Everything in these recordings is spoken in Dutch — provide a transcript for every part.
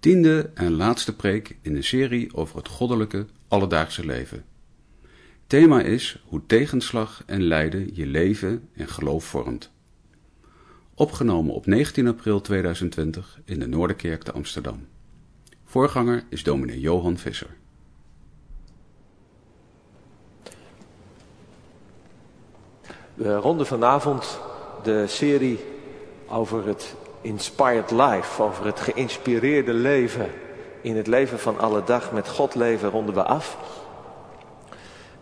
Tiende en laatste preek in de serie over het goddelijke alledaagse leven. Thema is hoe tegenslag en lijden je leven en geloof vormt. Opgenomen op 19 april 2020 in de Noorderkerk te Amsterdam. Voorganger is dominee Johan Visser. We ronden vanavond de serie over het inspired life, over het geïnspireerde leven. In het leven van alle dag met God leven ronden we af.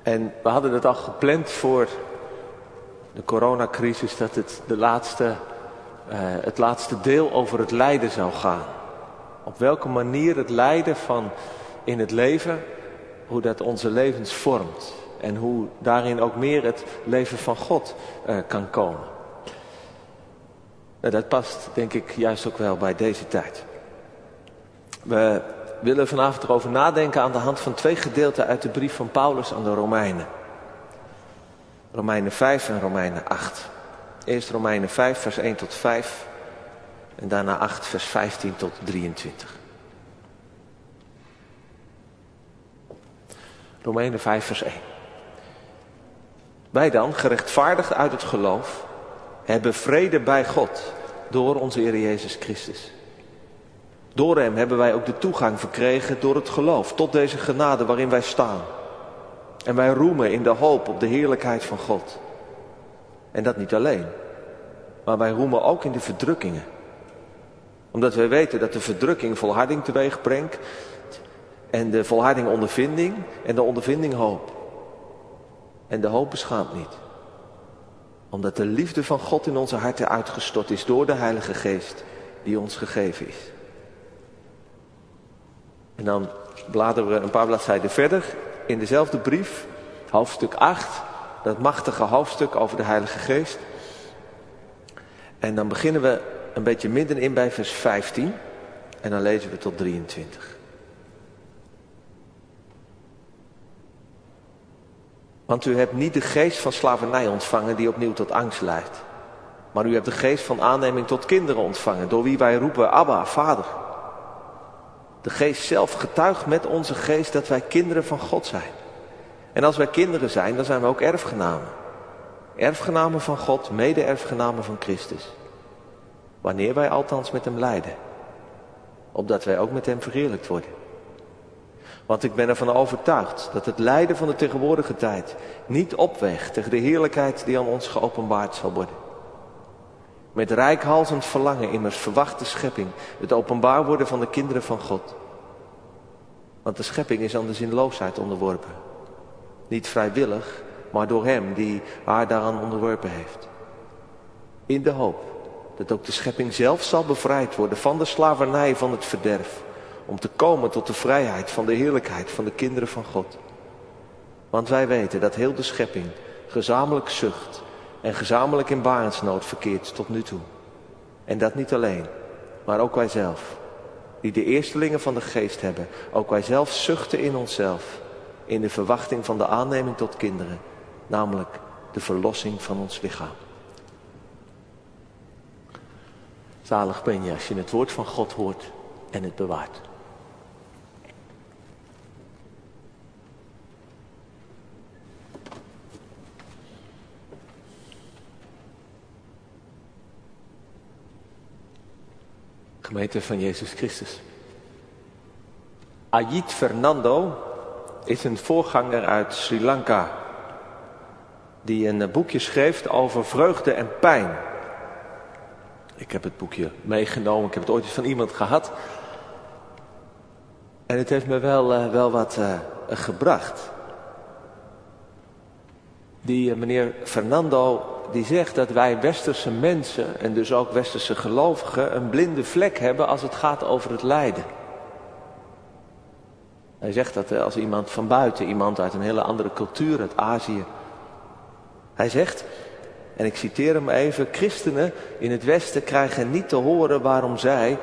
En we hadden het al gepland voor de coronacrisis dat het, de laatste, uh, het laatste deel over het lijden zou gaan. Op welke manier het lijden van in het leven, hoe dat onze levens vormt. En hoe daarin ook meer het leven van God uh, kan komen. Nou, dat past denk ik juist ook wel bij deze tijd. We willen vanavond erover nadenken aan de hand van twee gedeelten uit de brief van Paulus aan de Romeinen. Romeinen 5 en Romeinen 8. Eerst Romeinen 5 vers 1 tot 5 en daarna 8 vers 15 tot 23. Romeinen 5 vers 1. Wij dan, gerechtvaardigd uit het geloof, hebben vrede bij God door onze Heer Jezus Christus. Door Hem hebben wij ook de toegang verkregen door het geloof tot deze genade waarin wij staan. En wij roemen in de hoop op de heerlijkheid van God. En dat niet alleen, maar wij roemen ook in de verdrukkingen. Omdat wij weten dat de verdrukking volharding teweeg brengt en de volharding ondervinding en de ondervinding hoop. En de hoop beschaamt niet. Omdat de liefde van God in onze harten uitgestort is door de Heilige Geest die ons gegeven is. En dan bladeren we een paar bladzijden verder in dezelfde brief, hoofdstuk 8, dat machtige hoofdstuk over de Heilige Geest. En dan beginnen we een beetje middenin bij vers 15 en dan lezen we tot 23. Want u hebt niet de geest van slavernij ontvangen die opnieuw tot angst leidt. Maar u hebt de geest van aanneming tot kinderen ontvangen, door wie wij roepen, Abba, Vader. De geest zelf getuigt met onze geest dat wij kinderen van God zijn. En als wij kinderen zijn, dan zijn we ook erfgenamen. Erfgenamen van God, mede-erfgenamen van Christus. Wanneer wij althans met hem lijden. Opdat wij ook met hem verheerlijkt worden. Want ik ben ervan overtuigd dat het lijden van de tegenwoordige tijd niet opweegt tegen de heerlijkheid die aan ons geopenbaard zal worden. Met rijkhalsend verlangen immers verwacht de schepping het openbaar worden van de kinderen van God. Want de schepping is aan de zinloosheid onderworpen. Niet vrijwillig, maar door Hem die haar daaraan onderworpen heeft. In de hoop dat ook de schepping zelf zal bevrijd worden van de slavernij van het verderf om te komen tot de vrijheid van de heerlijkheid van de kinderen van God. Want wij weten dat heel de schepping gezamenlijk zucht en gezamenlijk in barensnood verkeert tot nu toe. En dat niet alleen, maar ook wij zelf, die de eerstelingen van de geest hebben, ook wij zelf zuchten in onszelf, in de verwachting van de aanneming tot kinderen, namelijk de verlossing van ons lichaam. Zalig ben je als je het woord van God hoort en het bewaart. Gemeente van Jezus Christus. Ayit Fernando is een voorganger uit Sri Lanka. Die een boekje schreef over vreugde en pijn. Ik heb het boekje meegenomen, ik heb het ooit eens van iemand gehad. En het heeft me wel, uh, wel wat uh, gebracht. Die uh, meneer Fernando die zegt dat wij westerse mensen en dus ook westerse gelovigen een blinde vlek hebben als het gaat over het lijden. Hij zegt dat als iemand van buiten, iemand uit een hele andere cultuur, uit Azië. Hij zegt, en ik citeer hem even, christenen in het Westen krijgen niet te horen waarom zij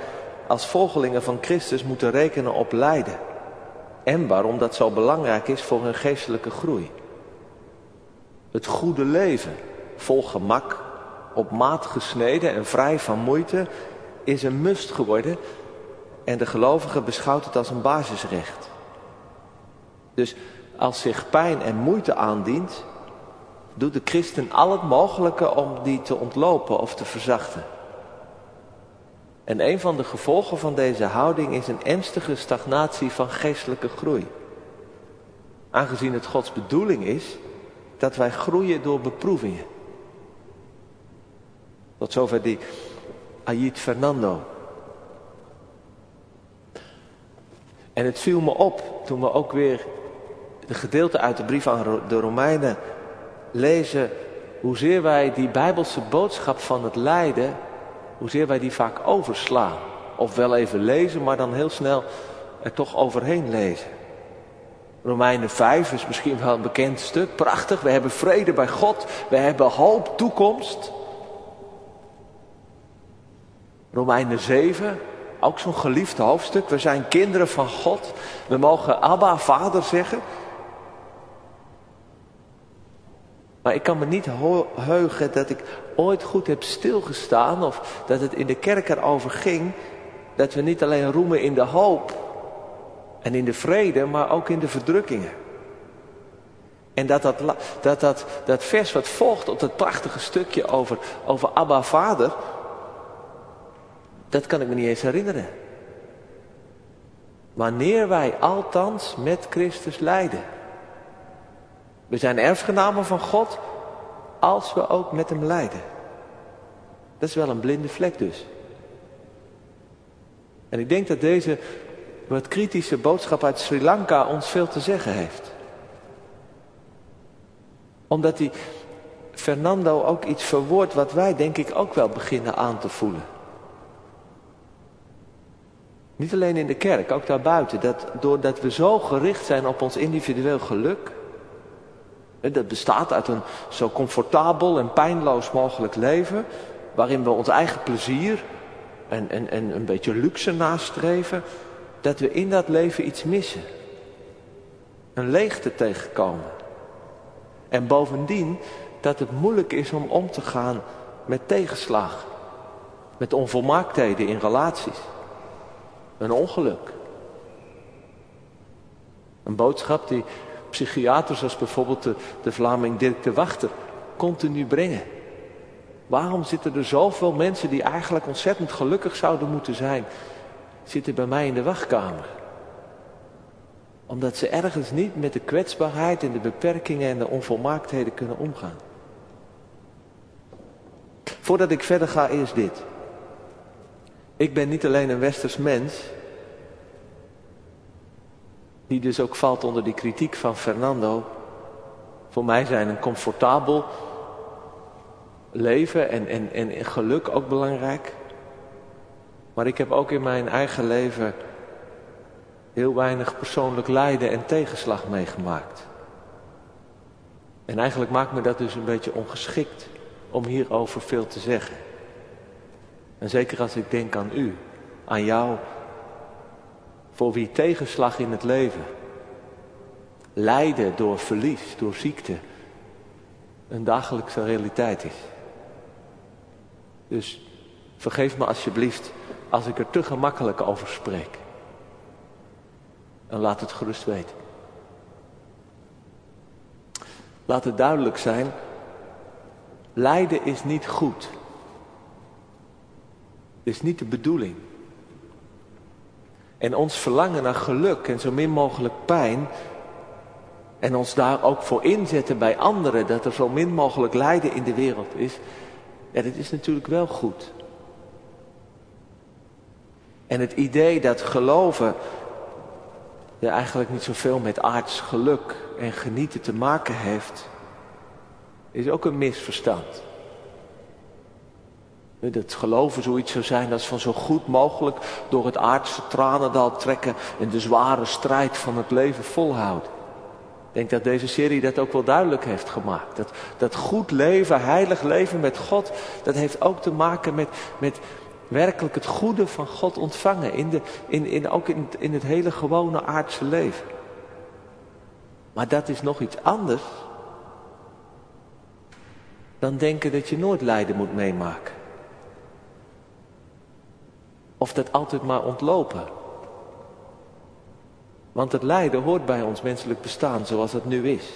als volgelingen van Christus moeten rekenen op lijden. En waarom dat zo belangrijk is voor hun geestelijke groei. Het goede leven vol gemak, op maat gesneden en vrij van moeite, is een must geworden En de gelovige beschouwt het als een basisrecht. Dus als zich pijn en moeite aandient, doet de christen al het mogelijke om die te ontlopen of te verzachten. En een van de gevolgen van deze houding is een ernstige stagnatie van geestelijke groei. Aangezien het Gods bedoeling is dat wij groeien door beproevingen. Tot zover die Ayit Fernando. En het viel me op toen we ook weer de gedeelte uit de brief aan de Romeinen lezen. Hoezeer wij die bijbelse boodschap van het lijden, hoezeer wij die vaak overslaan. Of wel even lezen, maar dan heel snel er toch overheen lezen. Romeinen 5 is misschien wel een bekend stuk. Prachtig. We hebben vrede bij God. We hebben hoop, toekomst. Romeinen 7, ook zo'n geliefd hoofdstuk. We zijn kinderen van God. We mogen Abba, vader zeggen. Maar ik kan me niet heugen dat ik ooit goed heb stilgestaan of dat het in de kerk erover ging dat we niet alleen roemen in de hoop en in de vrede, maar ook in de verdrukkingen. En dat dat, dat, dat, vers wat volgt op dat prachtige stukje over, over Abba Vader, dat kan ik me niet eens herinneren. Wanneer wij althans met Christus lijden. We zijn erfgenamen van God als we ook met hem lijden. Dat is wel een blinde vlek dus. En ik denk dat deze wat kritische boodschap uit Sri Lanka ons veel te zeggen heeft. Omdat die Fernando ook iets verwoordt wat wij denk ik ook wel beginnen aan te voelen. Niet alleen in de kerk, ook daarbuiten. Dat doordat we zo gericht zijn op ons individueel geluk. Dat bestaat uit een zo comfortabel en pijnloos mogelijk leven. Waarin we ons eigen plezier en, en, en een beetje luxe nastreven. Dat we in dat leven iets missen. Een leegte tegenkomen. En bovendien dat het moeilijk is om om te gaan met tegenslag. Met onvolmaaktheden in relaties. Een ongeluk. Een boodschap die psychiaters als bijvoorbeeld de, de Vlaming Dirk de Wachter continu brengen. Waarom zitten er zoveel mensen die eigenlijk ontzettend gelukkig zouden moeten zijn, zitten bij mij in de wachtkamer? Omdat ze ergens niet met de kwetsbaarheid en de beperkingen en de onvolmaaktheden kunnen omgaan. Voordat ik verder ga, eerst dit. Ik ben niet alleen een westers mens, die dus ook valt onder die kritiek van Fernando. Voor mij zijn een comfortabel leven en, en, en geluk ook belangrijk. Maar ik heb ook in mijn eigen leven heel weinig persoonlijk lijden en tegenslag meegemaakt. En eigenlijk maakt me dat dus een beetje ongeschikt om hierover veel te zeggen. En zeker als ik denk aan u, aan jou, voor wie tegenslag in het leven, lijden door verlies, door ziekte, een dagelijkse realiteit is. Dus vergeef me alsjeblieft als ik er te gemakkelijk over spreek. En laat het gerust weten. Laat het duidelijk zijn, lijden is niet goed. Het is niet de bedoeling. En ons verlangen naar geluk en zo min mogelijk pijn. En ons daar ook voor inzetten bij anderen dat er zo min mogelijk lijden in de wereld is. Ja, dat is natuurlijk wel goed. En het idee dat geloven ja, eigenlijk niet zoveel met aards geluk en genieten te maken heeft, is ook een misverstand. Dat geloven zoiets zou zijn als van zo goed mogelijk door het aardse tranendal trekken en de zware strijd van het leven volhouden. Ik denk dat deze serie dat ook wel duidelijk heeft gemaakt. Dat, dat goed leven, heilig leven met God, dat heeft ook te maken met, met werkelijk het goede van God ontvangen. In de, in, in, ook in, in het hele gewone aardse leven. Maar dat is nog iets anders dan denken dat je nooit lijden moet meemaken. Of dat altijd maar ontlopen. Want het lijden hoort bij ons menselijk bestaan zoals het nu is.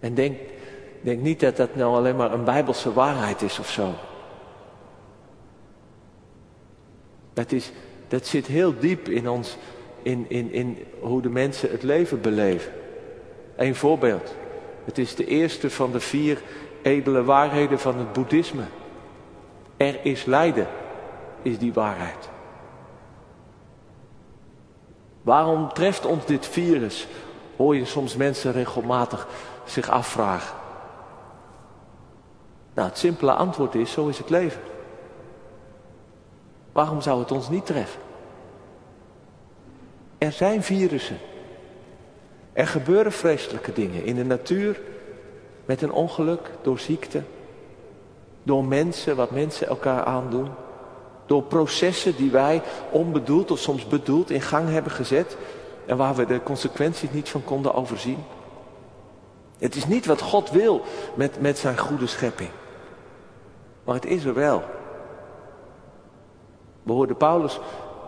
En denk, denk niet dat dat nou alleen maar een bijbelse waarheid is of zo. Dat, is, dat zit heel diep in ons, in, in, in hoe de mensen het leven beleven. Een voorbeeld. Het is de eerste van de vier edele waarheden van het boeddhisme. Er is lijden, is die waarheid. Waarom treft ons dit virus? Hoor je soms mensen regelmatig zich afvragen. Nou, het simpele antwoord is, zo is het leven. Waarom zou het ons niet treffen? Er zijn virussen. Er gebeuren vreselijke dingen in de natuur, met een ongeluk, door ziekte, door mensen, wat mensen elkaar aandoen, door processen die wij onbedoeld of soms bedoeld in gang hebben gezet en waar we de consequenties niet van konden overzien. Het is niet wat God wil met, met zijn goede schepping. Maar het is er wel. We hoorden Paulus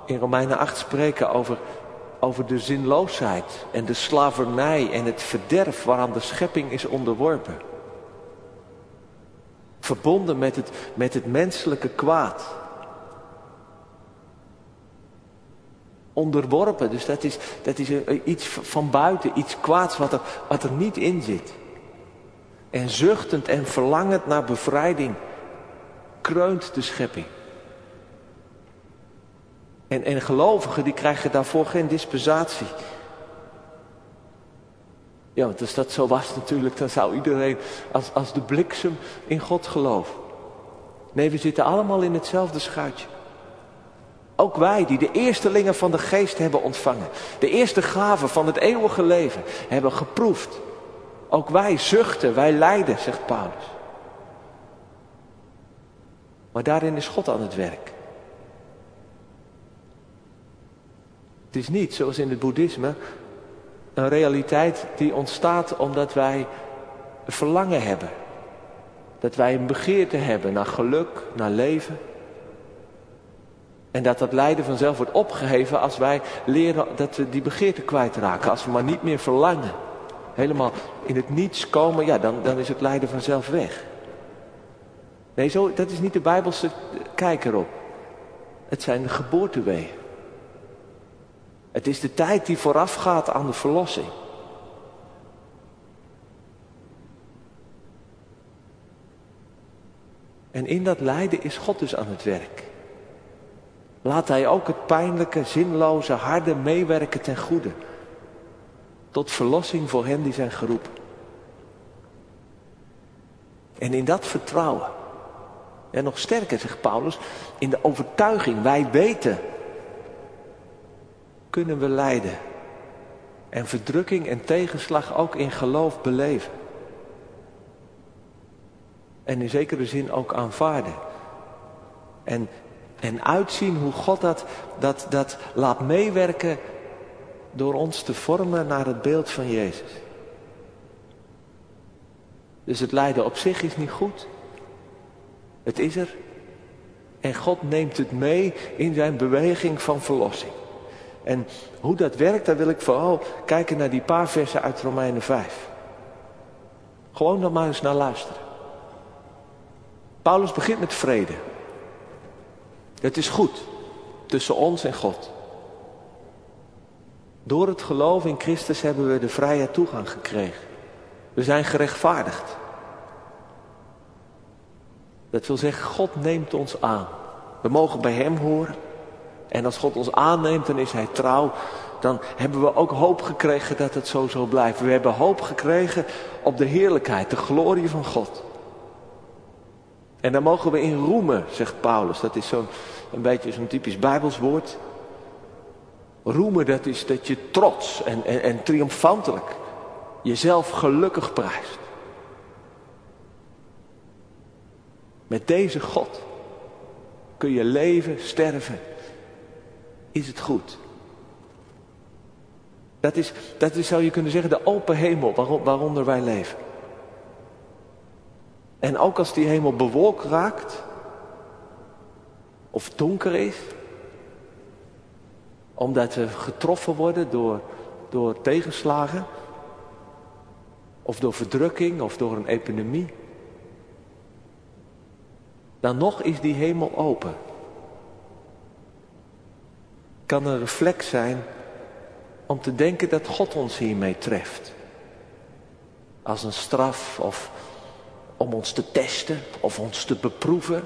in Romeinen 8 spreken over, over de zinloosheid en de slavernij en het verderf waaraan de schepping is onderworpen. Verbonden met het, met het menselijke kwaad. Onderworpen, dus dat is, dat is iets van buiten, iets kwaads wat er, wat er niet in zit. En zuchtend en verlangend naar bevrijding kreunt de schepping. En, en gelovigen die krijgen daarvoor geen dispensatie. Ja, want als dat zo was natuurlijk, dan zou iedereen als, als de bliksem in God geloven. Nee, we zitten allemaal in hetzelfde schuitje. Ook wij die de eerstelingen van de geest hebben ontvangen. De eerste gaven van het eeuwige leven hebben geproefd. Ook wij zuchten, wij lijden, zegt Paulus. Maar daarin is God aan het werk. Het is niet, zoals in het boeddhisme, een realiteit die ontstaat omdat wij verlangen hebben. Dat wij een begeerte hebben naar geluk, naar leven. En dat dat lijden vanzelf wordt opgeheven als wij leren dat we die begeerte kwijtraken. Als we maar niet meer verlangen. Helemaal in het niets komen, ja, dan, dan is het lijden vanzelf weg. Nee, zo, dat is niet de Bijbelse kijk erop. Het zijn de geboortewegen. Het is de tijd die voorafgaat aan de verlossing. En in dat lijden is God dus aan het werk. Laat Hij ook het pijnlijke, zinloze, harde meewerken ten goede. Tot verlossing voor hen die zijn geroepen. En in dat vertrouwen, en nog sterker zegt Paulus, in de overtuiging, wij weten kunnen we lijden. En verdrukking en tegenslag ook in geloof beleven. En in zekere zin ook aanvaarden. En, en uitzien hoe God dat, dat, dat laat meewerken door ons te vormen naar het beeld van Jezus. Dus het lijden op zich is niet goed. Het is er. En God neemt het mee in zijn beweging van verlossing. En hoe dat werkt, daar wil ik vooral kijken naar die paar versen uit Romeinen 5. Gewoon dan maar eens naar luisteren. Paulus begint met vrede. Het is goed tussen ons en God. Door het geloof in Christus hebben we de vrije toegang gekregen. We zijn gerechtvaardigd. Dat wil zeggen, God neemt ons aan. We mogen bij Hem horen. En als God ons aanneemt, dan is Hij trouw. Dan hebben we ook hoop gekregen dat het zo zal blijven. We hebben hoop gekregen op de heerlijkheid, de glorie van God. En daar mogen we in roemen, zegt Paulus. Dat is zo'n een beetje zo'n typisch Bijbels woord. Roemen, dat is dat je trots en, en, en triomfantelijk jezelf gelukkig prijst. Met deze God kun je leven, sterven is het goed. Dat is, dat is, zou je kunnen zeggen, de open hemel waaronder wij leven. En ook als die hemel bewolkt raakt, of donker is. Omdat we getroffen worden door, door tegenslagen. Of door verdrukking of door een epidemie. Dan nog is die hemel open. Kan een reflex zijn om te denken dat God ons hiermee treft. Als een straf of om ons te testen of ons te beproeven.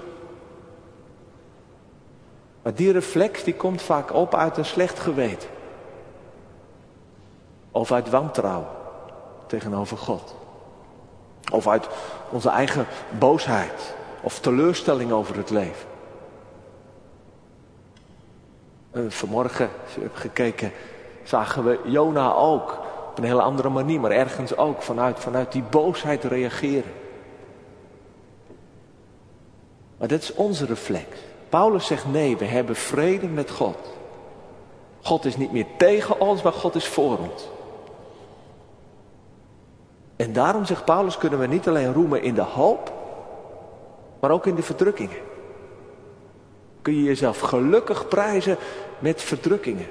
Maar die reflex die komt vaak op uit een slecht geweten. Of uit wantrouwen tegenover God. Of uit onze eigen boosheid of teleurstelling over het leven. Uh, vanmorgen, als hebt gekeken, zagen we Jona ook. Op een hele andere manier, maar ergens ook vanuit, vanuit die boosheid reageren. Maar dat is onze reflex. Paulus zegt nee, we hebben vrede met God. God is niet meer tegen ons, maar God is voor ons. En daarom zegt Paulus kunnen we niet alleen roemen in de hoop, maar ook in de verdrukkingen. Kun je jezelf gelukkig prijzen met verdrukkingen.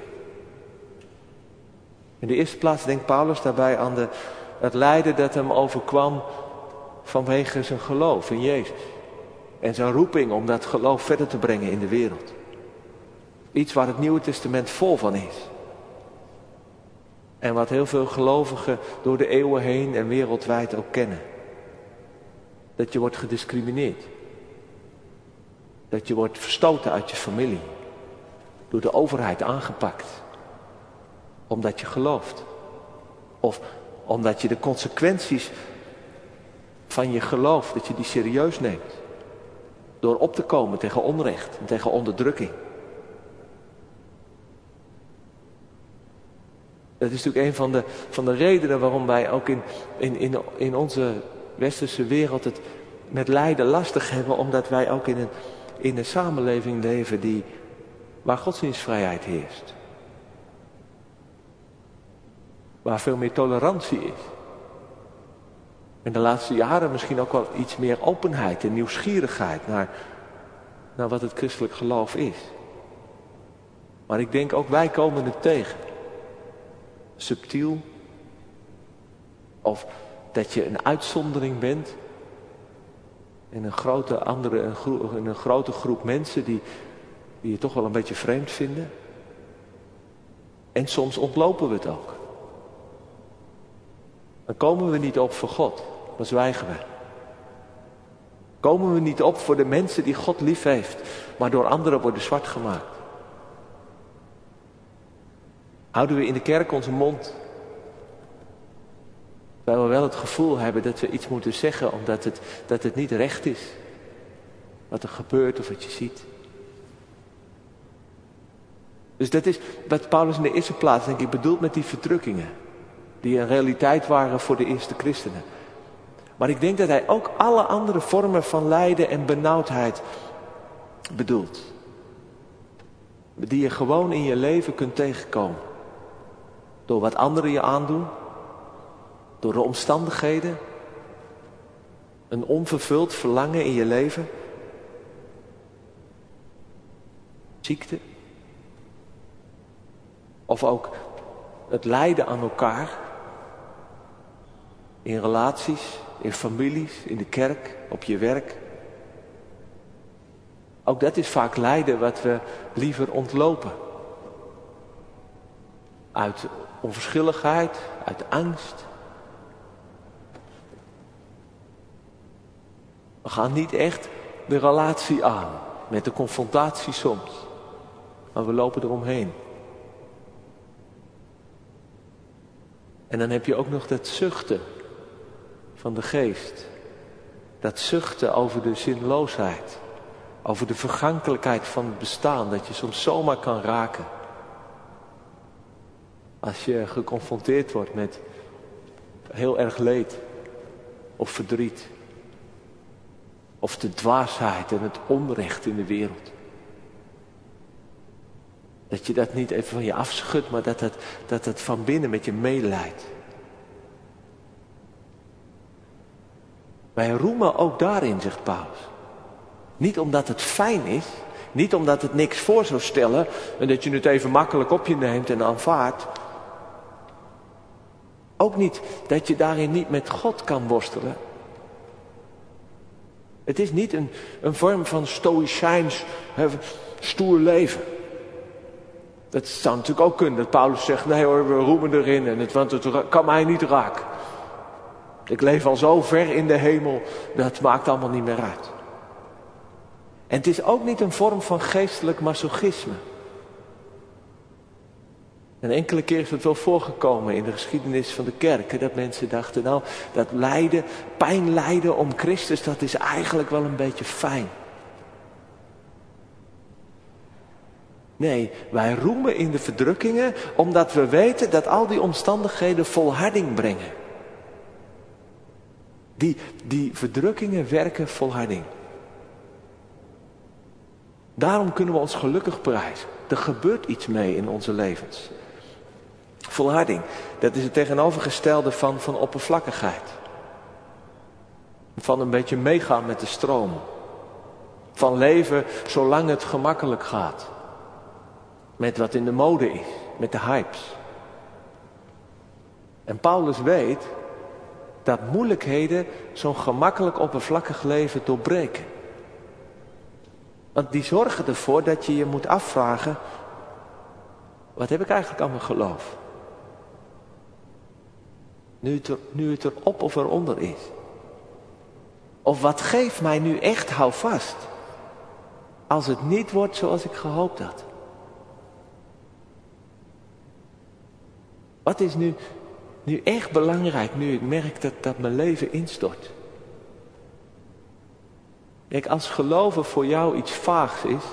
In de eerste plaats denkt Paulus daarbij aan de, het lijden dat hem overkwam vanwege zijn geloof in Jezus. En zijn roeping om dat geloof verder te brengen in de wereld. Iets waar het Nieuwe Testament vol van is. En wat heel veel gelovigen door de eeuwen heen en wereldwijd ook kennen. Dat je wordt gediscrimineerd. Dat je wordt verstoten uit je familie. Door de overheid aangepakt. Omdat je gelooft. Of omdat je de consequenties van je geloof, dat je die serieus neemt. Door op te komen tegen onrecht en tegen onderdrukking. Dat is natuurlijk een van de, van de redenen waarom wij ook in, in, in, in onze westerse wereld het met lijden lastig hebben. Omdat wij ook in een, in een samenleving leven die, waar godsdienstvrijheid heerst. Waar veel meer tolerantie is. In de laatste jaren misschien ook wel iets meer openheid en nieuwsgierigheid naar, naar wat het christelijk geloof is. Maar ik denk ook wij komen het tegen. Subtiel. Of dat je een uitzondering bent. In een grote, andere, een grote groep mensen die, die je toch wel een beetje vreemd vinden. En soms ontlopen we het ook. Dan komen we niet op voor God dan zwijgen we. Komen we niet op voor de mensen die God lief heeft, maar door anderen worden zwart gemaakt. Houden we in de kerk onze mond. Terwijl we wel het gevoel hebben dat we iets moeten zeggen omdat het, dat het niet recht is. Wat er gebeurt of wat je ziet. Dus dat is wat Paulus in de eerste plaats denk ik bedoelt met die verdrukkingen. Die een realiteit waren voor de eerste christenen. Maar ik denk dat hij ook alle andere vormen van lijden en benauwdheid bedoelt. Die je gewoon in je leven kunt tegenkomen. Door wat anderen je aandoen. Door de omstandigheden. Een onvervuld verlangen in je leven. Ziekte. Of ook het lijden aan elkaar. In relaties in families, in de kerk, op je werk. Ook dat is vaak lijden wat we liever ontlopen. Uit onverschilligheid, uit angst. We gaan niet echt de relatie aan, met de confrontatie soms. Maar we lopen eromheen. En dan heb je ook nog dat zuchten van de geest. Dat zuchten over de zinloosheid. Over de vergankelijkheid van het bestaan. Dat je soms zomaar kan raken. Als je geconfronteerd wordt met heel erg leed. Of verdriet. Of de dwaasheid en het onrecht in de wereld. Dat je dat niet even van je afschudt, maar dat het, dat het van binnen met je meeleidt. Wij roemen ook daarin, zegt Paulus. Niet omdat het fijn is, Niet omdat het niks voor zou stellen en dat je het even makkelijk op je neemt en aanvaardt. Ook niet dat je daarin niet met God kan worstelen. Het is niet een, een vorm van stoïcijns stoer leven. Dat zou natuurlijk ook kunnen, dat Paulus zegt, nee hoor, we roemen erin, en het, want het kan mij niet raken. Ik leef al zo ver in de hemel, dat maakt allemaal niet meer uit. En het is ook niet een vorm van geestelijk masochisme. En enkele keer is het wel voorgekomen in de geschiedenis van de kerk. Dat mensen dachten, nou, dat lijden, pijn lijden om Christus, dat is eigenlijk wel een beetje fijn. Nee, wij roemen in de verdrukkingen omdat we weten dat al die omstandigheden volharding brengen. Die, die verdrukkingen werken volharding. Daarom kunnen we ons gelukkig prijzen. Er gebeurt iets mee in onze levens. Volharding, dat is het tegenovergestelde van, van oppervlakkigheid. Van een beetje meegaan met de stroom. Van leven zolang het gemakkelijk gaat. Met wat in de mode is, met de hypes. En Paulus weet dat moeilijkheden zo'n gemakkelijk oppervlakkig leven doorbreken. Want die zorgen ervoor dat je je moet afvragen, wat heb ik eigenlijk aan mijn geloof? Nu het, er, nu het er op of eronder is. Of wat geeft mij nu echt houvast? Als het niet wordt zoals ik gehoopt had. Wat is nu, nu echt belangrijk nu ik merk dat, dat mijn leven instort? Kijk, als geloven voor jou iets vaags is.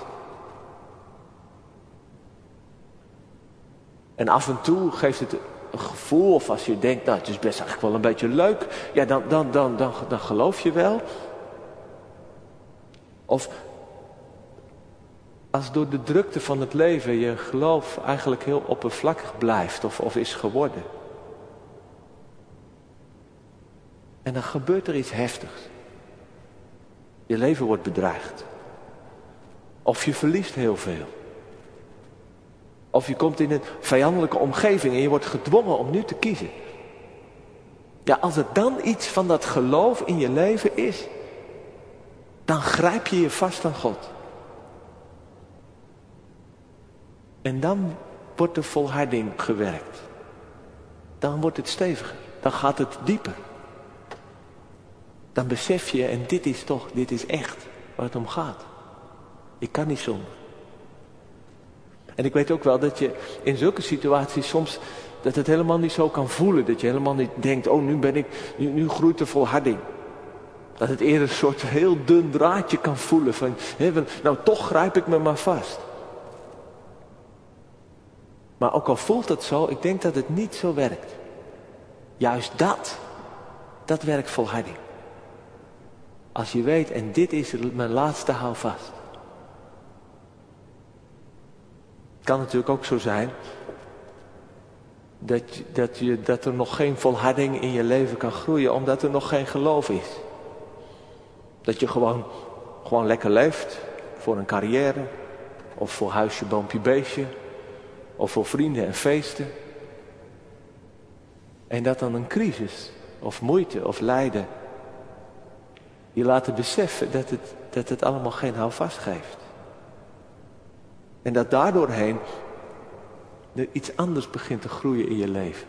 En af en toe geeft het een gevoel, of als je denkt, nou het is best eigenlijk wel een beetje leuk, ja dan, dan, dan, dan, dan geloof je wel. Of als door de drukte van het leven je geloof eigenlijk heel oppervlakkig blijft of, of is geworden. En dan gebeurt er iets heftigs. Je leven wordt bedreigd. Of je verliest heel veel. Of je komt in een vijandelijke omgeving en je wordt gedwongen om nu te kiezen. Ja, als er dan iets van dat geloof in je leven is, dan grijp je je vast aan God. En dan wordt de volharding gewerkt. Dan wordt het steviger. Dan gaat het dieper. Dan besef je, en dit is toch, dit is echt waar het om gaat. Ik kan niet zonder. En ik weet ook wel dat je in zulke situaties soms dat het helemaal niet zo kan voelen. Dat je helemaal niet denkt, oh nu ben ik, nu, nu groeit de volharding. Dat het eerder een soort heel dun draadje kan voelen van, nou toch grijp ik me maar vast. Maar ook al voelt het zo, ik denk dat het niet zo werkt. Juist dat, dat werkt volharding. Als je weet, en dit is mijn laatste houvast. Het kan natuurlijk ook zo zijn dat, je, dat, je, dat er nog geen volharding in je leven kan groeien, omdat er nog geen geloof is. Dat je gewoon, gewoon lekker leeft voor een carrière, of voor huisje, boompje, beestje, of voor vrienden en feesten. En dat dan een crisis of moeite of lijden je laten beseffen dat het, dat het allemaal geen houvast geeft. En dat daardoorheen er iets anders begint te groeien in je leven.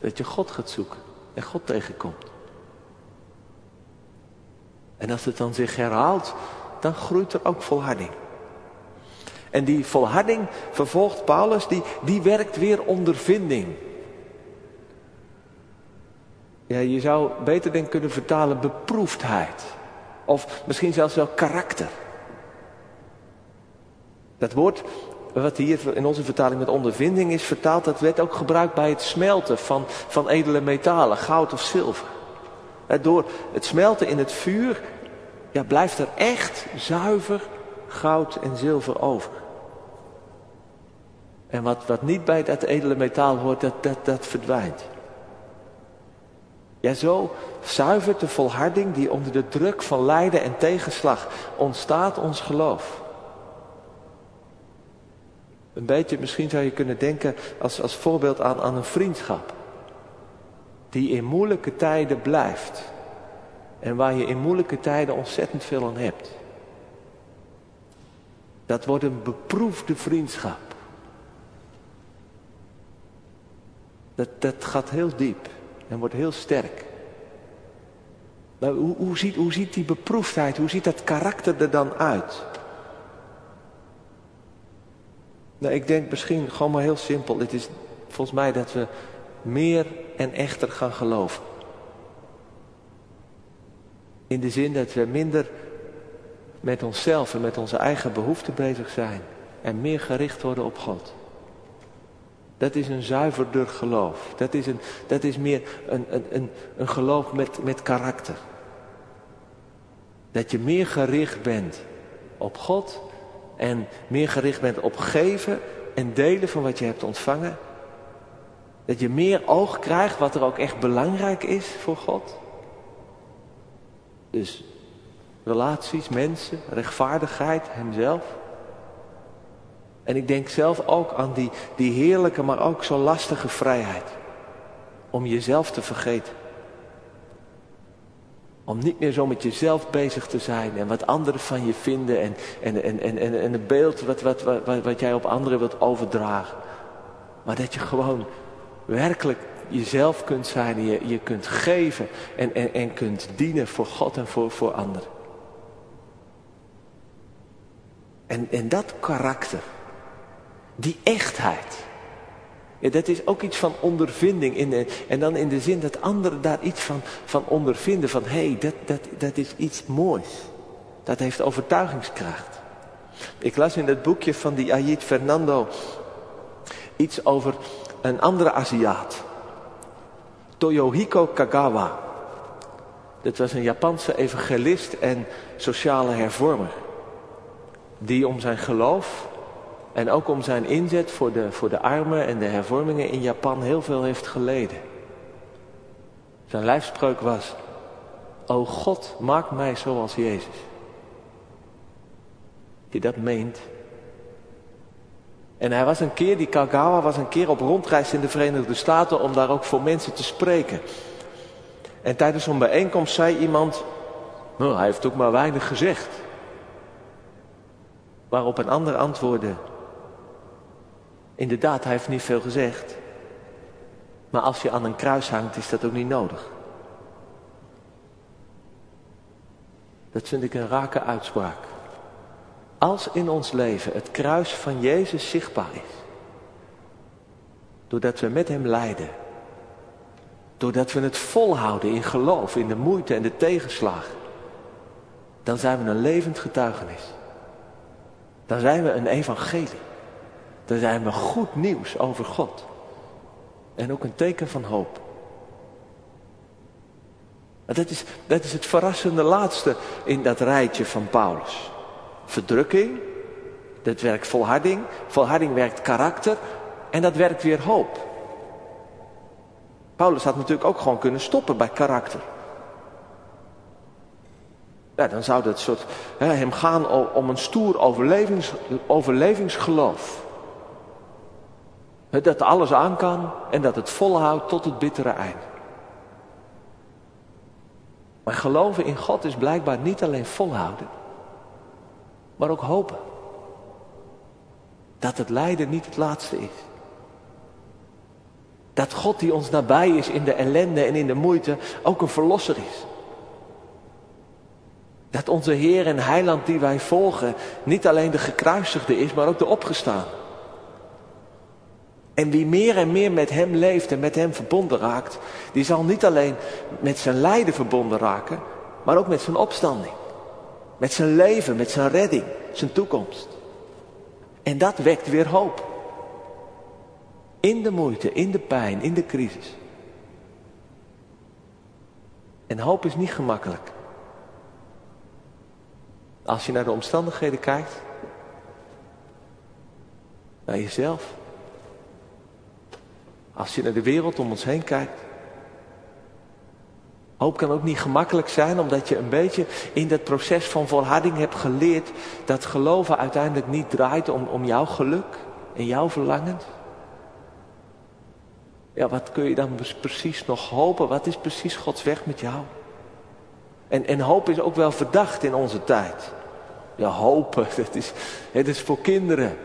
Dat je God gaat zoeken en God tegenkomt. En als het dan zich herhaalt, dan groeit er ook volharding. En die volharding, vervolgt Paulus, die, die werkt weer ondervinding. Ja, je zou beter denk kunnen vertalen beproefdheid. Of misschien zelfs wel karakter. Dat woord wat hier in onze vertaling met ondervinding is vertaald, dat werd ook gebruikt bij het smelten van, van edele metalen, goud of zilver. Door het smelten in het vuur ja, blijft er echt zuiver goud en zilver over. En wat, wat niet bij dat edele metaal hoort, dat, dat, dat verdwijnt. Ja, zo zuivert de volharding die onder de druk van lijden en tegenslag ontstaat ons geloof. Een beetje, misschien zou je kunnen denken als, als voorbeeld aan, aan een vriendschap. Die in moeilijke tijden blijft. En waar je in moeilijke tijden ontzettend veel aan hebt. Dat wordt een beproefde vriendschap. Dat, dat gaat heel diep en wordt heel sterk. Maar hoe, hoe, ziet, hoe ziet die beproefdheid, hoe ziet dat karakter er dan uit? Nou, ik denk misschien gewoon maar heel simpel. Het is volgens mij dat we meer en echter gaan geloven. In de zin dat we minder met onszelf en met onze eigen behoeften bezig zijn. En meer gericht worden op God. Dat is een zuiverder geloof. Dat is, een, dat is meer een, een, een, een geloof met, met karakter. Dat je meer gericht bent op God en meer gericht bent op geven en delen van wat je hebt ontvangen. Dat je meer oog krijgt wat er ook echt belangrijk is voor God. Dus relaties, mensen, rechtvaardigheid, hemzelf. En ik denk zelf ook aan die, die heerlijke, maar ook zo lastige vrijheid. Om jezelf te vergeten. Om niet meer zo met jezelf bezig te zijn en wat anderen van je vinden en, en, en, en, en, en het beeld wat, wat, wat, wat jij op anderen wilt overdragen. Maar dat je gewoon werkelijk jezelf kunt zijn en je, je kunt geven en, en, en kunt dienen voor God en voor, voor anderen. En, en dat karakter, die echtheid, ja, dat is ook iets van ondervinding. In en dan in de zin dat anderen daar iets van, van ondervinden. Van hé, hey, dat, dat, dat is iets moois. Dat heeft overtuigingskracht. Ik las in het boekje van die Ayit Fernando iets over een andere Aziat. Toyohiko Kagawa. Dat was een Japanse evangelist en sociale hervormer. Die om zijn geloof en ook om zijn inzet voor de, voor de armen en de hervormingen in Japan heel veel heeft geleden. Zijn lijfspreuk was, O God, maak mij zoals Jezus. Je dat meent. En hij was een keer, die Kagawa was een keer op rondreis in de Verenigde Staten om daar ook voor mensen te spreken. En tijdens zo'n bijeenkomst zei iemand, nou, hij heeft ook maar weinig gezegd. Waarop een ander antwoordde, Inderdaad, hij heeft niet veel gezegd. Maar als je aan een kruis hangt, is dat ook niet nodig. Dat vind ik een rake uitspraak. Als in ons leven het kruis van Jezus zichtbaar is, doordat we met Hem lijden, doordat we het volhouden in geloof, in de moeite en de tegenslag, dan zijn we een levend getuigenis. Dan zijn we een evangelie. Dan zijn we goed nieuws over God. En ook een teken van hoop. Dat is, dat is het verrassende laatste in dat rijtje van Paulus. Verdrukking, dat werkt volharding. Volharding werkt karakter. En dat werkt weer hoop. Paulus had natuurlijk ook gewoon kunnen stoppen bij karakter. Ja, dan zou dat soort, hè, hem gaan om een stoer overlevings, overlevingsgeloof. Dat alles aan kan en dat het volhoudt tot het bittere eind. Maar geloven in God is blijkbaar niet alleen volhouden, maar ook hopen. Dat het lijden niet het laatste is. Dat God die ons nabij is in de ellende en in de moeite ook een verlosser is. Dat onze Heer en Heiland die wij volgen niet alleen de gekruisigde is, maar ook de opgestaan. En wie meer en meer met Hem leeft en met Hem verbonden raakt, die zal niet alleen met zijn lijden verbonden raken, maar ook met zijn opstanding. Met zijn leven, met zijn redding, zijn toekomst. En dat wekt weer hoop. In de moeite, in de pijn, in de crisis. En hoop is niet gemakkelijk. Als je naar de omstandigheden kijkt, naar jezelf, als je naar de wereld om ons heen kijkt. Hoop kan ook niet gemakkelijk zijn, omdat je een beetje in dat proces van volharding hebt geleerd dat geloven uiteindelijk niet draait om, om jouw geluk, en jouw verlangens? Ja, wat kun je dan precies nog hopen? Wat is precies Gods weg met jou? En, en hoop is ook wel verdacht in onze tijd. Ja, hopen, dat is, het is voor kinderen.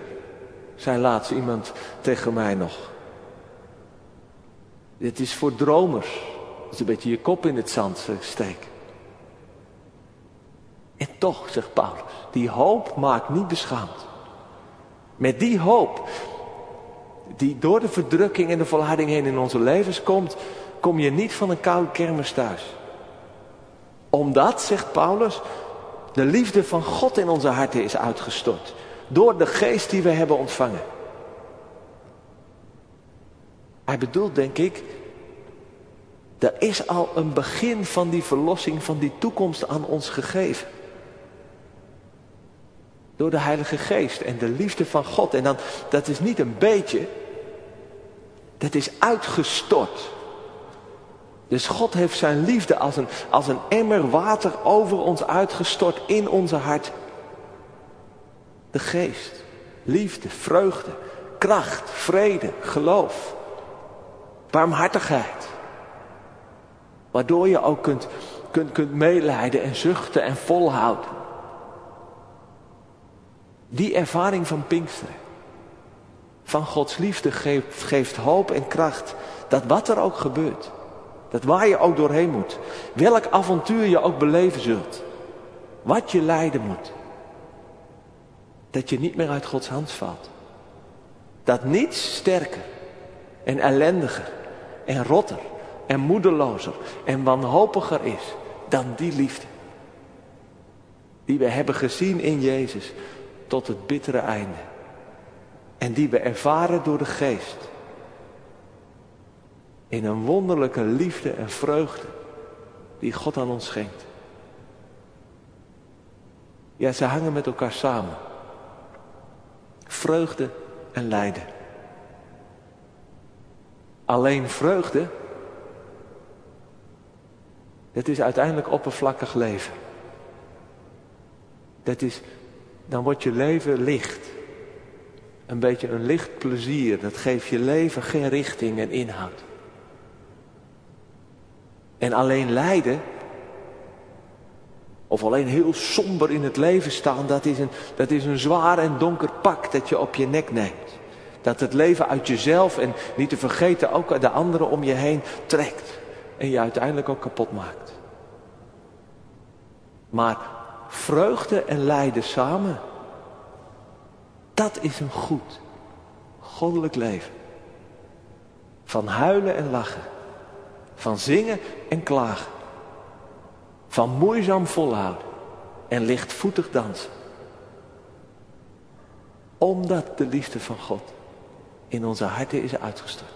Zei laatst iemand tegen mij nog. Dit is voor dromers. Dat is een beetje je kop in het zand steken. En toch, zegt Paulus, die hoop maakt niet beschaamd. Met die hoop, die door de verdrukking en de volharding heen in onze levens komt, kom je niet van een koude kermis thuis. Omdat, zegt Paulus, de liefde van God in onze harten is uitgestort. Door de geest die we hebben ontvangen. Hij bedoelt, denk ik, er is al een begin van die verlossing, van die toekomst aan ons gegeven. Door de Heilige Geest en de liefde van God. En dan, dat is niet een beetje, dat is uitgestort. Dus God heeft zijn liefde als een, als een emmer water over ons uitgestort in onze hart. De geest, liefde, vreugde, kracht, vrede, geloof, barmhartigheid. Waardoor je ook kunt, kunt, kunt meelijden en zuchten en volhouden. Die ervaring van Pinksteren, van Gods liefde geeft, geeft hoop en kracht. Dat wat er ook gebeurt, dat waar je ook doorheen moet, welk avontuur je ook beleven zult, wat je lijden moet, dat je niet meer uit Gods hand valt. Dat niets sterker en ellendiger en rotter en moedelozer en wanhopiger is dan die liefde. Die we hebben gezien in Jezus tot het bittere einde. En die we ervaren door de geest. In een wonderlijke liefde en vreugde die God aan ons schenkt. Ja, ze hangen met elkaar samen. Vreugde en lijden. Alleen vreugde, dat is uiteindelijk oppervlakkig leven. Dat is dan wordt je leven licht. Een beetje een licht plezier. Dat geeft je leven geen richting en inhoud. En alleen lijden, of alleen heel somber in het leven staan, dat is, een, dat is een zwaar en donker pak dat je op je nek neemt. Dat het leven uit jezelf en niet te vergeten ook de anderen om je heen trekt. En je uiteindelijk ook kapot maakt. Maar vreugde en lijden samen. Dat is een goed, goddelijk leven. Van huilen en lachen. Van zingen en klagen. Van moeizaam volhouden en lichtvoetig dansen. Omdat de liefde van God in onze harten is uitgestort.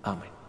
Amen.